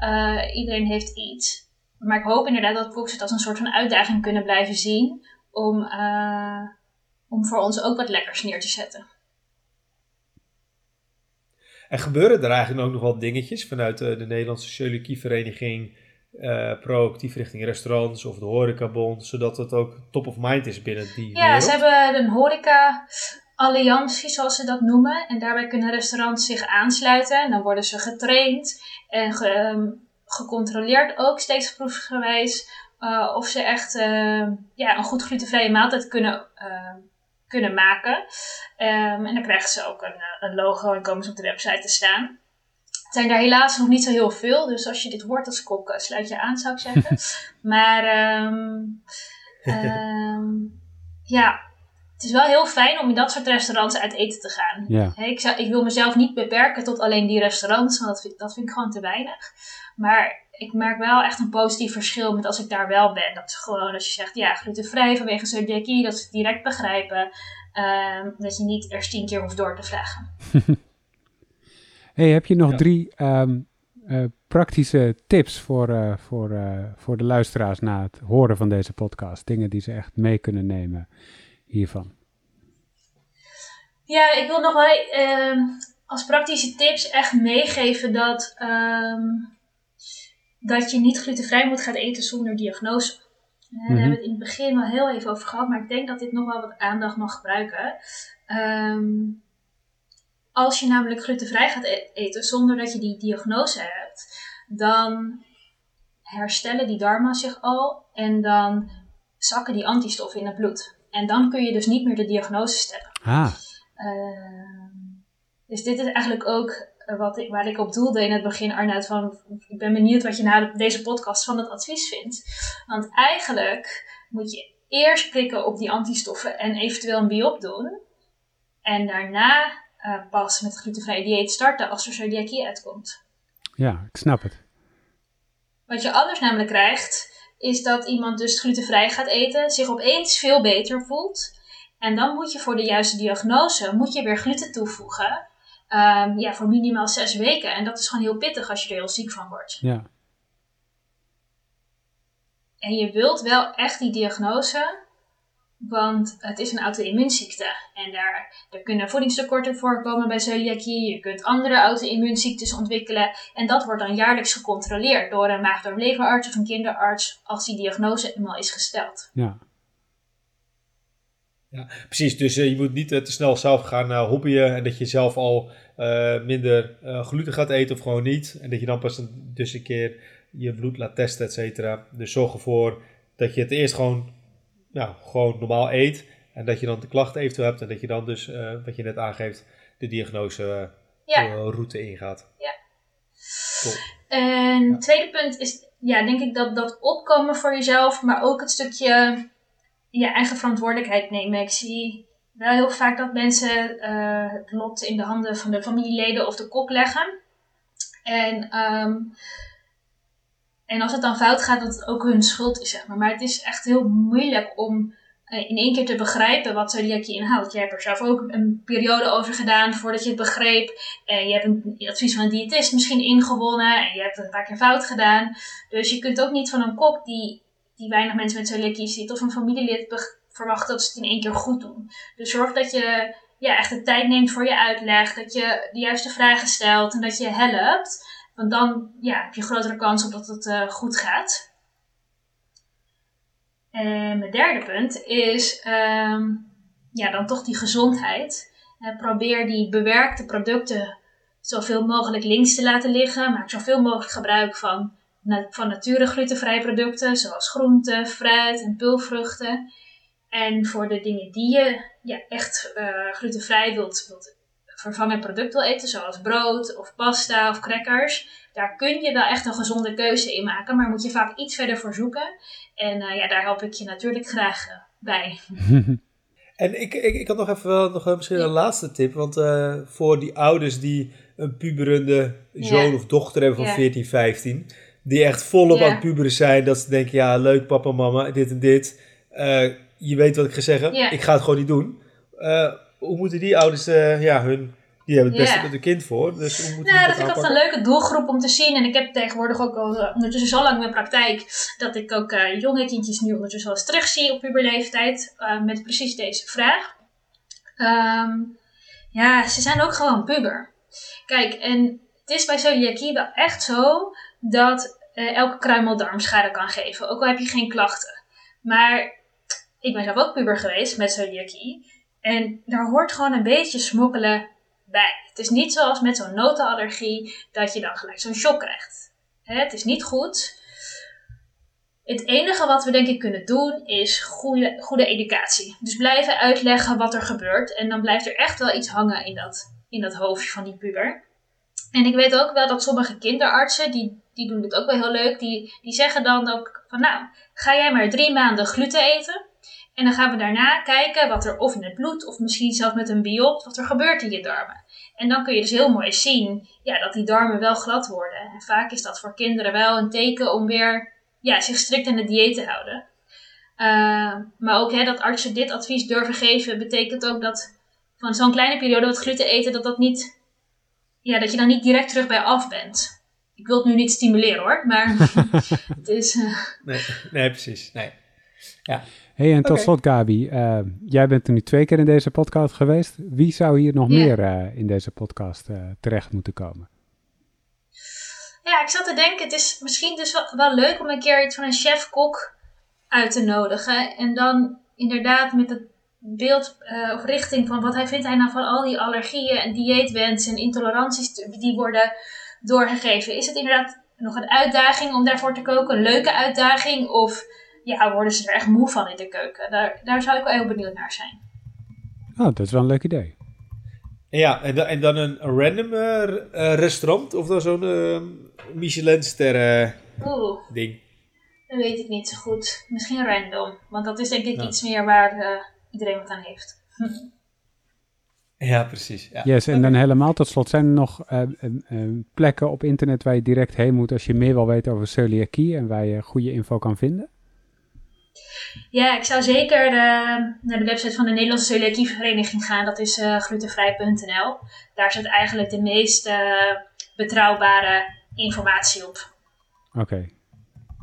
uh, iedereen heeft iets. Maar ik hoop inderdaad dat Prox het als een soort van uitdaging kunnen blijven zien om, uh, om voor ons ook wat lekkers neer te zetten. En gebeuren er eigenlijk ook nog wel dingetjes vanuit de, de Nederlandse Celiakie-vereniging uh, proactief richting restaurants of de horecabond, zodat het ook top of mind is binnen die Ja, ze hebben een horeca alliantie, zoals ze dat noemen. En daarbij kunnen restaurants zich aansluiten. En dan worden ze getraind en ge, um, gecontroleerd ook steeds proefgewijs uh, of ze echt uh, ja, een goed glutenvrije maaltijd kunnen, uh, kunnen maken. Um, en dan krijgen ze ook een, een logo en komen ze op de website te staan zijn daar helaas nog niet zo heel veel. Dus als je dit hoort als kok, eh, sluit je aan, zou ik zeggen. [laughs] maar um, um, ja, het is wel heel fijn om in dat soort restaurants uit eten te gaan. Ja. ik, zou, ik, wil mezelf niet beperken tot alleen die restaurants, want dat vind, dat vind ik gewoon te weinig. Maar ik merk wel echt een positief verschil met als ik daar wel ben. Dat is gewoon als je zegt, ja, glutenvrij vanwege celiakie, dat ze het direct begrijpen. Um, dat je niet eerst tien keer hoeft door te vragen. [laughs] Hey, heb je nog ja. drie um, uh, praktische tips voor, uh, voor, uh, voor de luisteraars na het horen van deze podcast? Dingen die ze echt mee kunnen nemen hiervan. Ja, ik wil nog wel um, als praktische tips echt meegeven dat, um, dat je niet glutenvrij moet gaan eten zonder diagnose. Daar mm -hmm. hebben we het in het begin wel heel even over gehad, maar ik denk dat dit nog wel wat aandacht mag gebruiken. Um, als je namelijk glutenvrij gaat e-, eten zonder dat je die diagnose hebt, dan herstellen die darmen zich al en dan zakken die antistoffen in het bloed. En dan kun je dus niet meer de diagnose stellen. Ah. Uh, dus dit is eigenlijk ook wat ik, waar ik op doelde in het begin, Arnoud. Van, ik ben benieuwd wat je na deze podcast van het advies vindt. Want eigenlijk moet je eerst prikken op die antistoffen en eventueel een biop doen. En daarna uh, pas met glutenvrij dieet starten als er celiakie uitkomt. Ja, ik snap het. Wat je anders namelijk krijgt, is dat iemand dus glutenvrij gaat eten, zich opeens veel beter voelt. En dan moet je voor de juiste diagnose, moet je weer gluten toevoegen. Um, ja, voor minimaal zes weken. En dat is gewoon heel pittig als je er heel ziek van wordt. Ja. En je wilt wel echt die diagnose, want het is een auto-immuunziekte. En daar, er kunnen voedingstekorten voorkomen bij celiakie. Je kunt andere auto-immuunziektes ontwikkelen. En dat wordt dan jaarlijks gecontroleerd door een maag-darm-leverarts of een kinderarts als die diagnose eenmaal is gesteld. Ja. Ja, precies. Dus uh, je moet niet uh, te snel zelf gaan uh, hobbyen en dat je zelf al minder gluten gaat eten of gewoon niet. En dat je dan pas een, dus een keer je bloed laat testen, et cetera. Dus zorg ervoor dat je het eerst gewoon nou, gewoon normaal eet. En dat je dan de klachten eventueel hebt. En dat je dan dus, uh, wat je net aangeeft, de diagnose uh, ja. route ingaat. Ja. Top. En Ja. het tweede punt is, ja, denk ik dat dat opkomen voor jezelf, maar ook het stukje je eigen verantwoordelijkheid nemen. Ik zie wel heel vaak dat mensen eh, het lot in de handen van de familieleden of de kok leggen. En, ehm, en als het dan fout gaat, dat het ook hun schuld is, zeg maar. Maar het is echt heel moeilijk om eh, in één keer te begrijpen wat celiakie inhoudt. Jij hebt er zelf ook een periode over gedaan voordat je het begreep. En je hebt een advies van een diëtist misschien ingewonnen en je hebt een paar keer fout gedaan. Dus je kunt ook niet van een kok die, die weinig mensen met celiakie ziet of een familielid verwachten dat ze het in één keer goed doen. Dus zorg dat je ja, echt de tijd neemt voor je uitleg, dat je de juiste vragen stelt en dat je helpt. Want dan ja, heb je grotere kans op dat het eh, goed gaat. En mijn derde punt is ehm, ja, dan toch die gezondheid. Eh, probeer die bewerkte producten zoveel mogelijk links te laten liggen. Maak zoveel mogelijk gebruik van, van nature glutenvrije producten, zoals groenten, fruit en pulvruchten. En voor de dingen die je ja, echt eh, glutenvrij wilt, wilt vervangen product wil eten, zoals brood of pasta of crackers, daar kun je wel echt een gezonde keuze in maken, maar moet je vaak iets verder voor zoeken. En eh, ja, daar help ik je natuurlijk graag eh, bij. [laughs] En ik, ik, ik had nog even wel nog een- misschien een laatste tip. Want eh, voor die ouders die een puberende zoon Ja. of dochter hebben van Ja. 14, 15. Die echt volop aan het puberen zijn. Dat ze denken, ja leuk papa, mama, dit en dit. Je weet wat ik ga zeggen. Ik ga het gewoon niet doen. Hoe moeten die ouders, eh, ja, hun... Die hebben het beste Ja. met hun kind voor. Dus hoe moeten Nou, die dat vind ik altijd een leuke doelgroep om te zien. En ik heb tegenwoordig ook al eh, ondertussen zo lang mijn praktijk dat ik ook eh, jonge kindjes nu ondertussen wel eens terugzie op puberleeftijd met precies deze vraag. Ehm, ja, ze zijn ook gewoon puber. Kijk, en het is bij celiakie wel echt zo dat elke kruimel darmschade kan geven, ook al heb je geen klachten. Maar ik ben zelf ook puber geweest met celiakie. En daar hoort gewoon een beetje smokkelen bij. Het is niet zoals met zo'n notenallergie dat je dan gelijk zo'n shock krijgt. Het is niet goed. Het enige wat we denk ik kunnen doen is goede, goede educatie. Dus blijven uitleggen wat er gebeurt. En dan blijft er echt wel iets hangen in dat, in dat hoofdje van die puber. En ik weet ook wel dat sommige kinderartsen, die, die doen dit ook wel heel leuk, die, die zeggen dan ook van nou, ga jij maar drie maanden gluten eten. En dan gaan we daarna kijken wat er of in het bloed of misschien zelfs met een biopt, wat er gebeurt in je darmen. En dan kun je dus heel mooi zien ja, dat die darmen wel glad worden. En vaak is dat voor kinderen wel een teken om weer ja, zich strikt aan het dieet te houden. Uh, maar ook hè, dat artsen dit advies durven geven, betekent ook dat van zo'n kleine periode wat gluten eten, dat, dat, niet, ja, dat je dan niet direct terug bij af bent. Ik wil het nu niet stimuleren hoor, maar [laughs] het is... Uh... Nee, nee, precies. Nee. Ja. hey, en tot Okay. slot Gabi, uh, jij bent er nu twee keer in deze podcast geweest. Wie zou hier nog Ja. meer uh, in deze podcast uh, terecht moeten komen? Ja, ik zat te denken, het is misschien dus wel, wel leuk om een keer iets van een chef-kok uit te nodigen. En dan inderdaad met het beeld uh, of richting van wat hij vindt hij nou van al die allergieën en dieetwensen en intoleranties die worden doorgegeven. Is het inderdaad nog een uitdaging om daarvoor te koken? Een leuke uitdaging? Of ja, worden ze er echt moe van in de keuken? Daar, daar zou ik wel heel benieuwd naar zijn. Oh, dat is wel een leuk idee. Ja, en dan, en dan een random uh, restaurant of dan zo'n uh, Michelin-ster Oeh, ding? dat weet ik niet zo goed. Misschien random, want dat is denk ik iets meer waar uh, iedereen wat aan heeft. [laughs] Ja, precies. Ja. Yes, en okay. dan helemaal tot slot, zijn er nog uh, uh, plekken op internet waar je direct heen moet als je meer wil weten over celiakie en waar je goede info kan vinden? Ja, ik zou zeker uh, naar de website van de Nederlandse Celiakievereniging gaan. Dat is uh, glutenvrij.nl. Daar zit eigenlijk de meest uh, betrouwbare informatie op. Oké. Okay.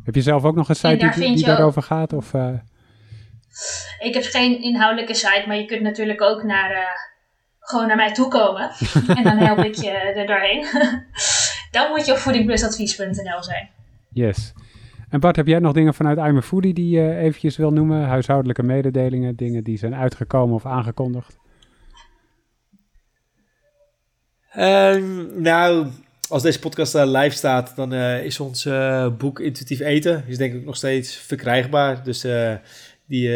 Heb je zelf ook nog een site die, die daarover gaat? Of? Ik heb geen inhoudelijke site, maar je kunt natuurlijk ook naar, gewoon naar mij toe komen. [laughs] en dan help ik je er doorheen. [laughs] dan moet je op voedingplusadvies.nl zijn. Yes. En Bart, heb jij nog dingen vanuit I'm a Foodie die je eventjes wil noemen? Huishoudelijke mededelingen, dingen die zijn uitgekomen of aangekondigd? Um, nou, als deze podcast uh, live staat, dan uh, is ons uh, boek Intuïtief Eten is denk ik nog steeds verkrijgbaar. Dus die,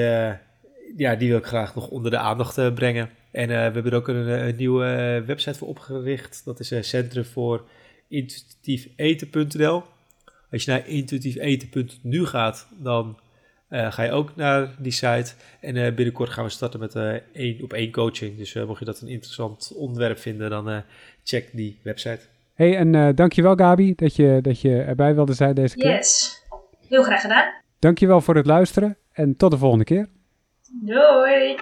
ja, die wil ik graag nog onder de aandacht brengen. En we hebben er ook een, een nieuwe website voor opgericht. Dat is Centrum voor intuïtiefeten.nl. Als je naar intuïtiefeten.nu gaat, dan uh, ga je ook naar die site. En uh, binnenkort gaan we starten met uh, één op één coaching. Dus mocht je dat een interessant onderwerp vinden, dan check die website. hey, en dankjewel Gabi dat je, dat je erbij wilde zijn deze keer. Yes, heel graag gedaan. Dankjewel voor het luisteren en tot de volgende keer. Doei!